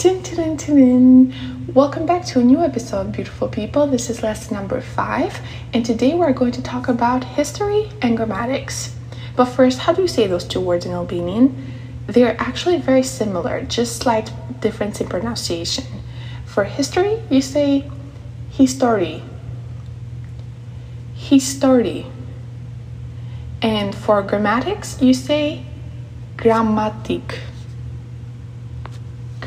Tin, tin, tin, Welcome back to a new episode, beautiful people. This is lesson number five, and today we're going to talk about history and grammatics. But first, how do you say those two words in Albanian? They're actually very similar, just slight difference in pronunciation. For history, you say history, history, and for grammatics, you say grammatik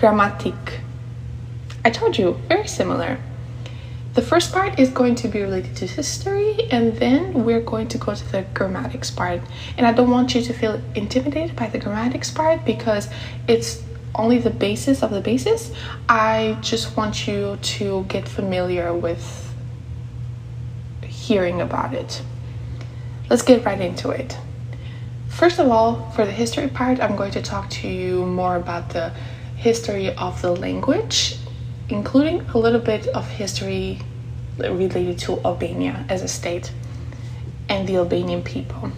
grammatik. I told you, very similar. The first part is going to be related to history, and then we're going to go to the grammatics part. And I don't want you to feel intimidated by the grammatics part because it's only the basis of the basis. I just want you to get familiar with hearing about it. Let's get right into it. First of all, for the history part, I'm going to talk to you more about the history of the language, including a little bit of history related to Albania as a state and the Albanian people.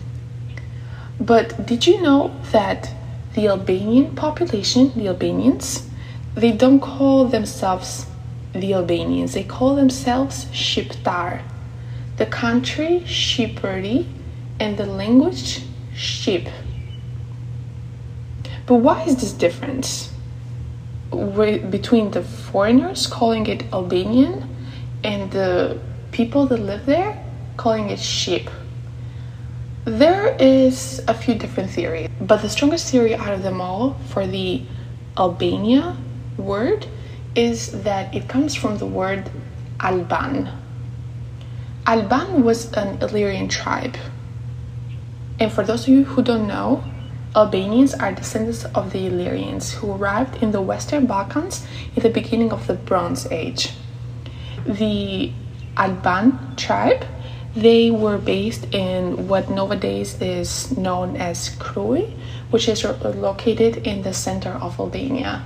But did you know that the Albanian population, the Albanians, they don't call themselves the Albanians, they call themselves Shqiptar. The country Shqipëri and the language Shqip. But why is this between the foreigners calling it Albanian and the people that live there calling it Shqip. There is a few different theories, but the strongest theory out of them all for the Albania word is that it comes from the word Alban. Alban was an Illyrian tribe. And for those of you who don't know, Albanians are descendants of the Illyrians who arrived in the Western Balkans in the beginning of the Bronze Age. The Alban tribe, they were based in what nowadays is known as Krujë, which is located in the center of Albania.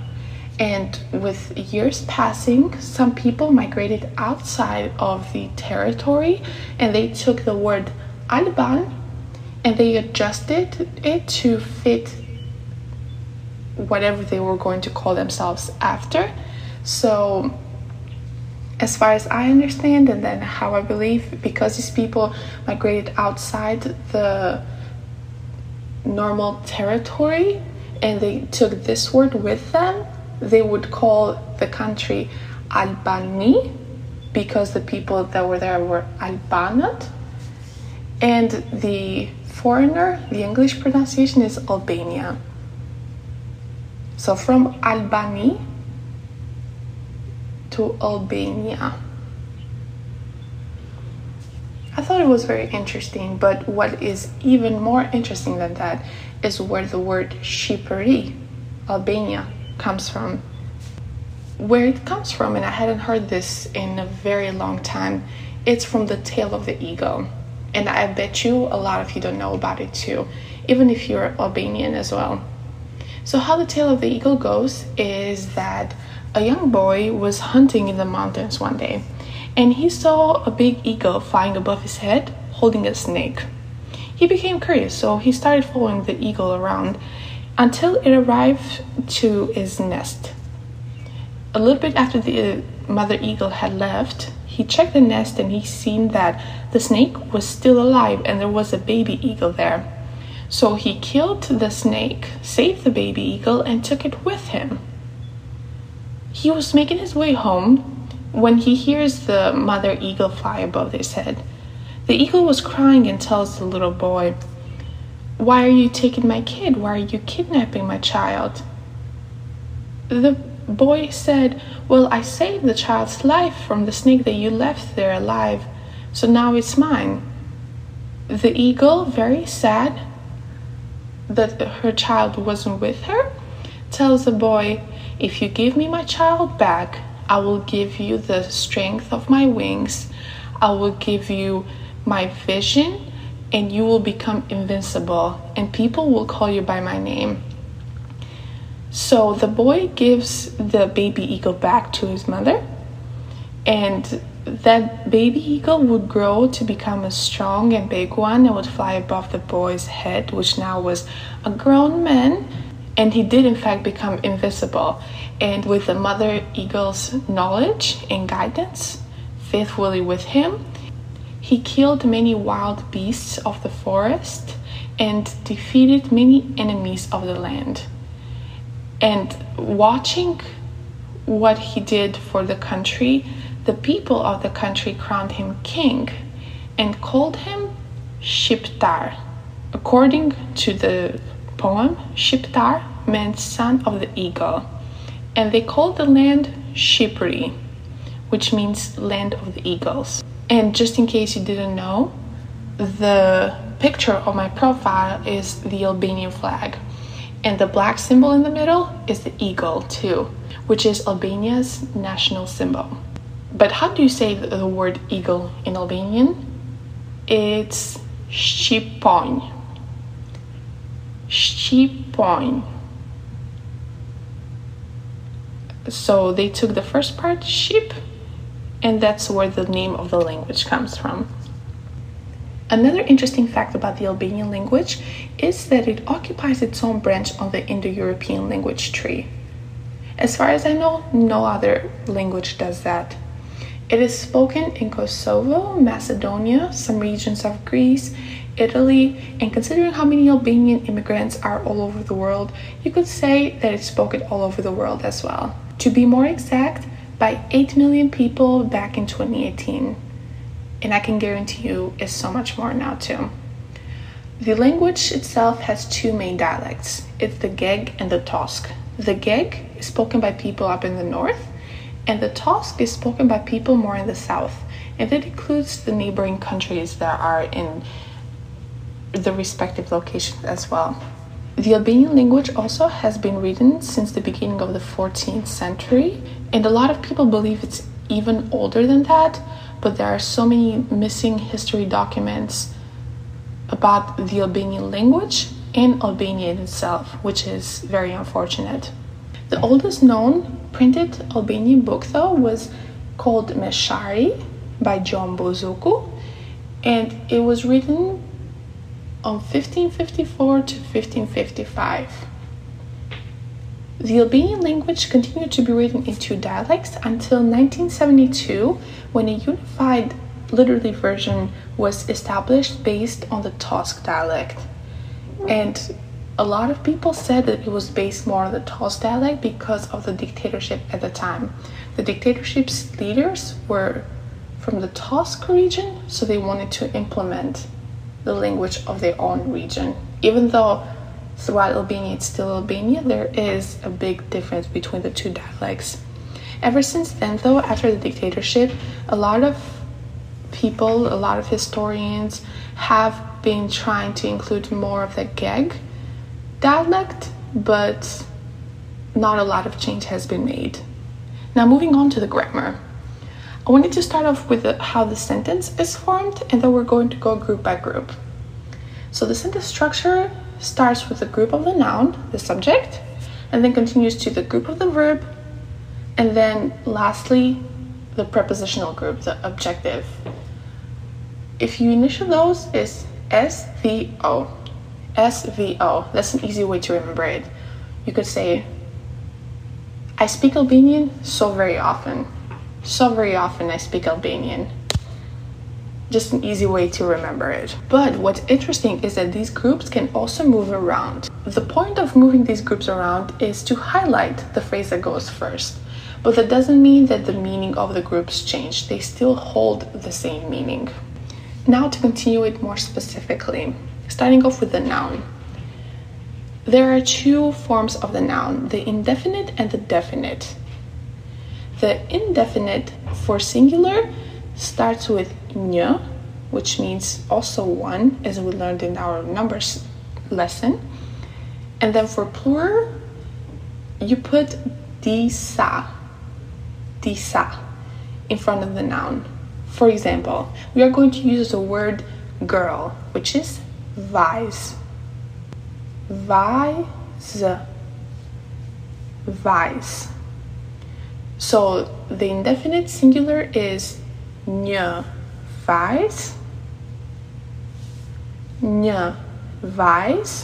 And with years passing, some people migrated outside of the territory and they took the word Alban and they adjusted it to fit whatever they were going to call themselves after. So, as far as I understand, and then how I believe, because these people migrated outside the normal territory and they took this word with them, they would call the country Albani because the people that were there were Albanat. And the foreigner, the English pronunciation is Albania. So from Albany to Albania. I thought it was very interesting, but what is even more interesting than that is where the word Shqipëri, Albania, comes from. Where it comes from, and I hadn't heard this in a very long time, it's from the tail of the eagle. And I bet you a lot of you don't know about it too, even if you're Albanian as well. So, how the tale of the eagle goes is that a young boy was hunting in the mountains one day and he saw a big eagle flying above his head holding a snake. He became curious, so he started following the eagle around until it arrived to his nest. A little bit after the uh, mother eagle had left, he checked the nest and he seen that the snake was still alive and there was a baby eagle there. So he killed the snake, saved the baby eagle, and took it with him. He was making his way home when he hears the mother eagle fly above his head. The eagle was crying and tells the little boy, Why are you taking my kid? Why are you kidnapping my child? The boy said, Well, I saved the child's life from the snake that you left there alive, so now it's mine. The eagle, very sad that her child wasn't with her, tells the boy, If you give me my child back, I will give you the strength of my wings, I will give you my vision, and you will become invincible, and people will call you by my name. So the boy gives the baby eagle back to his mother, and that baby eagle would grow to become a strong and big one and would fly above the boy's head, which now was a grown man. And he did, in fact, become invisible. And with the mother eagle's knowledge and guidance, faithfully with him, he killed many wild beasts of the forest and defeated many enemies of the land. And watching what he did for the country, the people of the country crowned him king and called him Shqiptar. According to the poem, Shqiptar meant son of the eagle, and they called the land Shqipëri, which means land of the eagles. And just in case you didn't know, the picture of my profile is the Albanian flag, and the black symbol in the middle is the eagle, too, which is Albania's national symbol. But how do you say the word eagle in Albanian? It's Shqiponj. Shqiponj. So they took the first part, Shqip, and that's where the name of the language comes from. Another interesting fact about the Albanian language is that it occupies its own branch on the Indo European language tree. As far as I know, no other language does that. It is spoken in Kosovo, Macedonia, some regions of Greece, Italy, and considering how many Albanian immigrants are all over the world, you could say that it's spoken all over the world as well. To be more exact, by 8 million people back in 2018. And I can guarantee you it's so much more now too. The language itself has two main dialects it's the Geg and the Tosk. The Geg is spoken by people up in the north, and the Tosk is spoken by people more in the south, and it includes the neighboring countries that are in the respective locations as well. The Albanian language also has been written since the beginning of the 14th century, and a lot of people believe it's even older than that, but there are so many missing history documents about the Albanian language and Albania itself, which is very unfortunate. The oldest known printed Albanian book, though, was called Meshari by Gjon Buzuku, and it was written on 1554 to 1555. The Albanian language continued to be written in two dialects until 1972 when a unified literary version was established based on the Tosk dialect. And a lot of people said that it was based more on the Tosk dialect because of the dictatorship at the time. The dictatorship's leaders were from the Tosk region, so they wanted to implement the language of their own region. Even though throughout Albania it's still Albania, there is a big difference between the two dialects. Ever since then, though, after the dictatorship, a lot of people, a lot of historians have been trying to include more of the Geg dialect, but not a lot of change has been made. Now, moving on to the grammar. I wanted to start off with how the sentence is formed, and then we're going to go group by group. So the sentence structure starts with the group of the noun, the subject, and then continues to the group of the verb, and then lastly, the prepositional group, the objective. If you initial those, is SVO. SVO. That's an easy way to remember it. You could say, I speak Albanian so very often so very often I speak Albanian. Just an easy way to remember it. But what's interesting is that these groups can also move around. The point of moving these groups around is to highlight the phrase that goes first. But that doesn't mean that the meaning of the groups change, they still hold the same meaning. Now, to continue it more specifically, starting off with the noun. There are two forms of the noun the indefinite and the definite. The indefinite for singular starts with ny, which means also one, as we learned in our numbers lesson. And then for plural, you put disa, disa in front of the noun. For example, we are going to use the word girl, which is vajz. Vajz. Vajz. So the indefinite singular is një vajz, një vajz.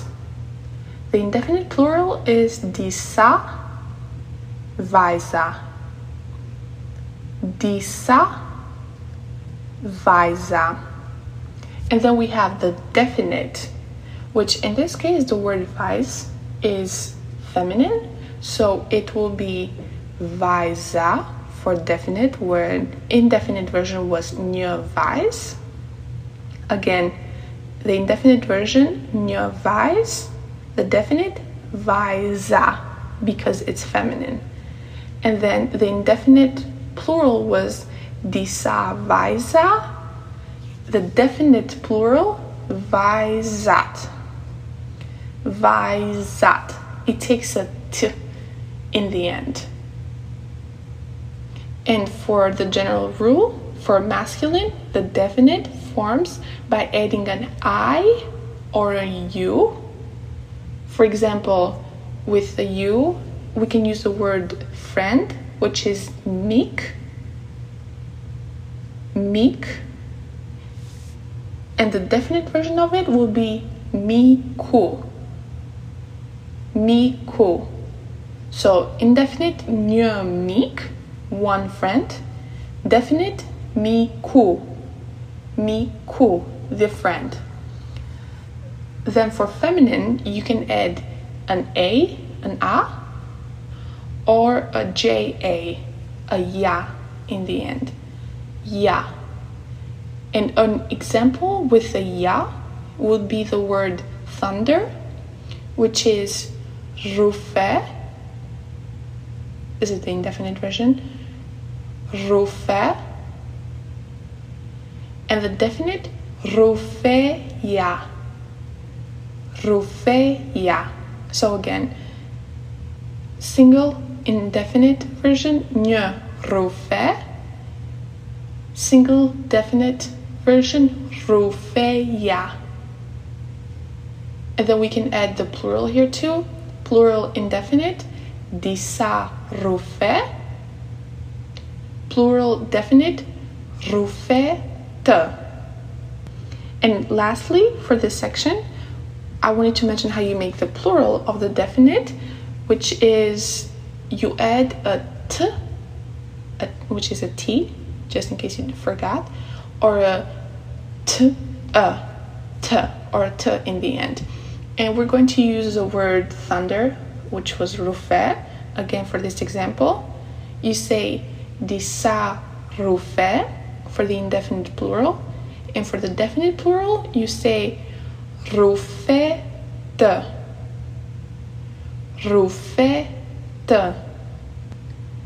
The indefinite plural is disa, vaisa. Disa, vaisa. And then we have the definite, which in this case, the word vice is feminine. So it will be vaisa for definite, where indefinite version was vice. Again, the indefinite version, vice, the definite, vaisa, because it's feminine. And then the indefinite plural was disa vaisa, the definite plural, vaisat. Vaisat. It takes a t in the end. And for the general rule, for masculine, the definite forms by adding an I or a U. For example, with the U, we can use the word friend, which is meek. Meek. And the definite version of it will be miku. Miku. So indefinite, meek, one friend. Definite, miku. Miku, the friend. Then for feminine, you can add an A, an A, or a JA, a ya in the end. Ya. And an example with a ya would be the word thunder, which is rufe. Is it the indefinite version? Rufe. And the definite. Rufe ya. So again, single indefinite version, nye rufe. Single definite version, ya. And then we can add the plural here too. Plural indefinite, disa rufe. Plural definite, rufe te. And lastly, for this section, I wanted to mention how you make the plural of the definite, which is you add a t, a, which is a t, just in case you forgot, or a t, a, t, or a t in the end. And we're going to use the word thunder, which was rufe, again for this example. You say disa rufe for the indefinite plural, and for the definite plural, you say rufete. Rufete.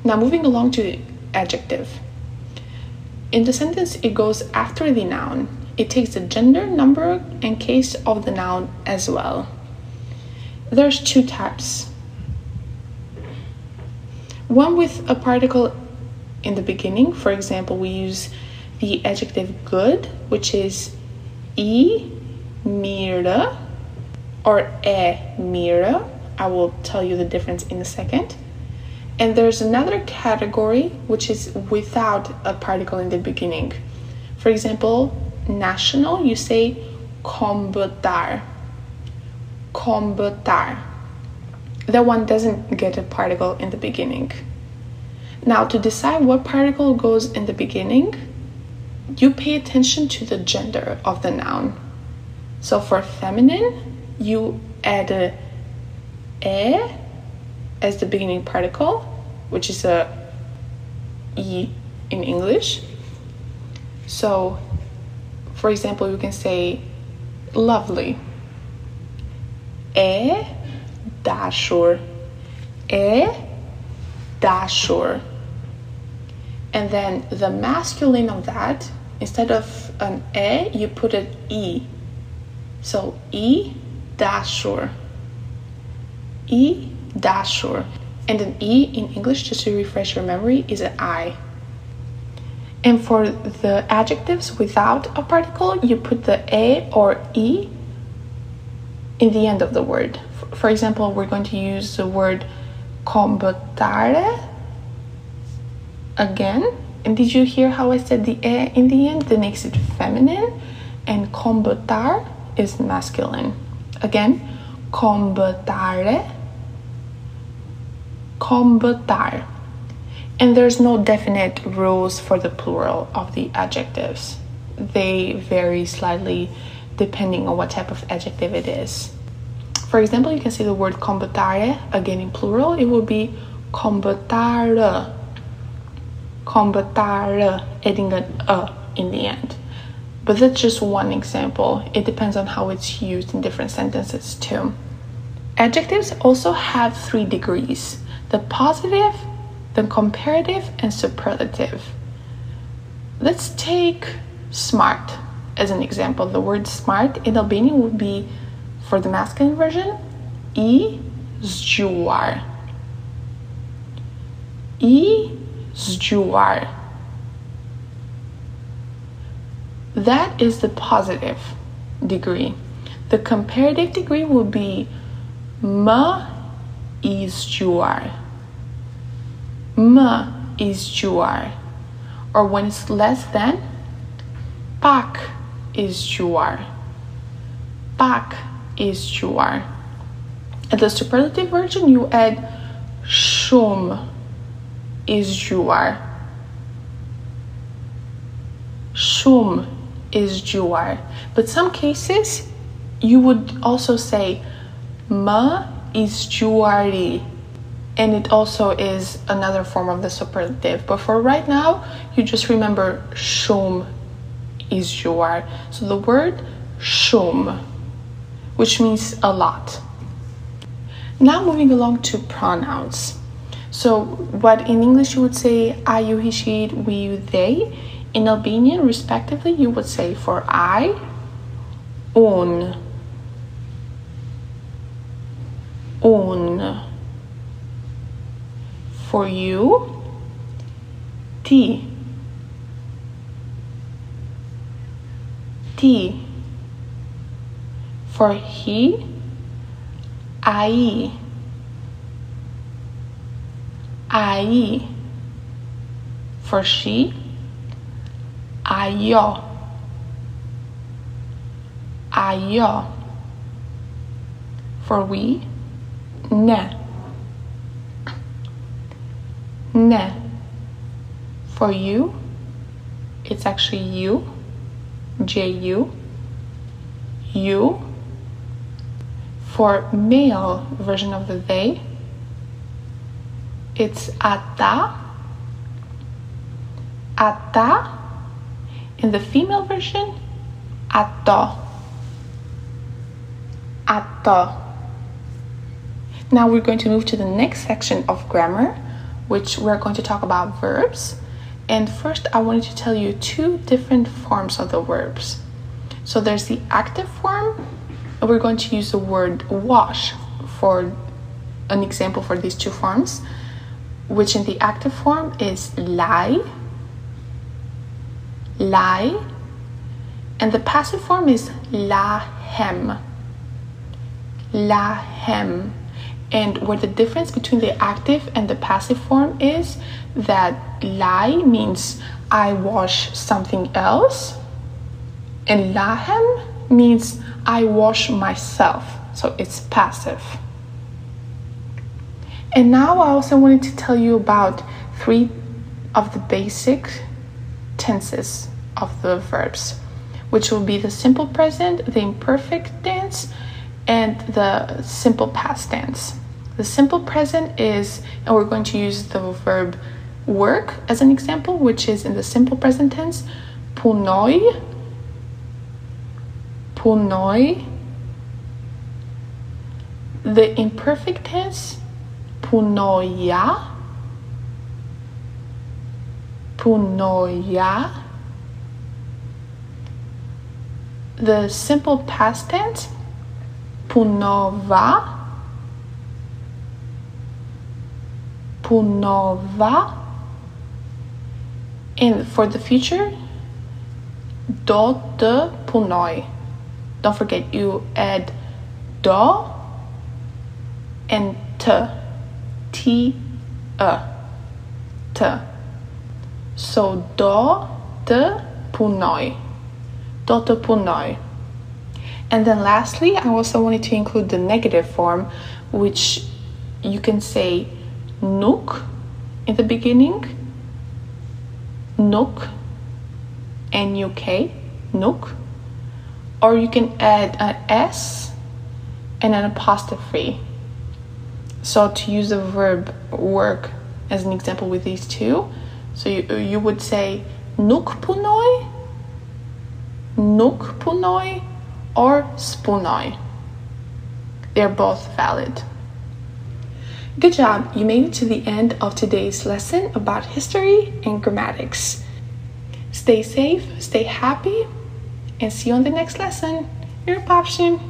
Now moving along to the adjective. In the sentence, it goes after the noun. It takes the gender, number, and case of the noun as well. There's two types. One with a particle in the beginning. For example, we use the adjective good, which is e mira or e mira. I will tell you the difference in a second. And there's another category which is without a particle in the beginning. For example, national, you say combutar. Combutar. That one doesn't get a particle in the beginning. Now, to decide what particle goes in the beginning, you pay attention to the gender of the noun. So for feminine, you add a e as the beginning particle, which is a e in English. So, for example, you can say lovely. E dashur. E dashur. And then the masculine of that, instead of an E, you put an E. So E dashur. E dashur. And an E in English, just to refresh your memory, is an I. And for the adjectives without a particle, you put the A or E in the end of the word. For example, we're going to use the word combatare again. And did you hear how I said the e in the end? That makes it feminine. And combatar is masculine. Again, combatare. Combatar. And there's no definite rules for the plural of the adjectives. They vary slightly depending on what type of adjective it is. For example, you can see the word combatare again in plural. It will be combatare. Combatare, adding an a in the end. But that's just one example. It depends on how it's used in different sentences too. Adjectives also have three degrees the positive, the comparative, and superlative. Let's take smart as an example. The word smart in Albanian would be, for the masculine version, i zgjuar. I zgjuar. That is the positive degree. The comparative degree will be ma i zgjuar. Më i zgjuar. Or when it's less than, pak i zgjuar. Pak i zgjuar. At the superlative version, you add shumë i zgjuar. Shumë is juar. But some cases you would also say ma is juari and it also is another form of the superlative. But for right now, you just remember shum is juar. So the word shum, which means a lot. Now moving along to pronouns. So what in English you would say I, you, he, she, we, they in Albanian, respectively, you would say for I, un, un. For you, ti, ti. For he, ai, ai. For she, ajo ajo for we ne. Ne. For you it's actually you ju you. For male version of the they it's ata ata in the female version, ato. Ato. Now we're going to move to the next section of grammar, which we're going to talk about verbs. And first, I wanted to tell you two different forms of the verbs. So there's the active form, and we're going to use the word wash for an example for these two forms, which in the active form is lie lie, and the passive form is lahem. Lahem. And where the difference between the active and the passive form is that lie means I wash something else, and lahem means I wash myself. So it's passive. And now I also wanted to tell you about three of the basic tenses of the verbs, which will be the simple present, the imperfect tense, and the simple past tense. The simple present is, and we're going to use the verb work as an example, which is in the simple present tense, punoi, punoi. The imperfect tense, punoia, punoia the simple past tense. Punova. Punova. And for the future do të punoj don't forget you add do and t t a t so do të punoj punoi. And then lastly, I also wanted to include the negative form, which you can say nuk in the beginning, nuk, N-U-K, nuk, or you can add an S and an apostrophe. So to use the verb work as an example with these two, so you, you would say nuk punoj, nuk punoj, or spunoj. They're both valid. Good job, you made it to the end of today's lesson about history and grammatics. Stay safe, stay happy, and see you on the next lesson. Your Poption.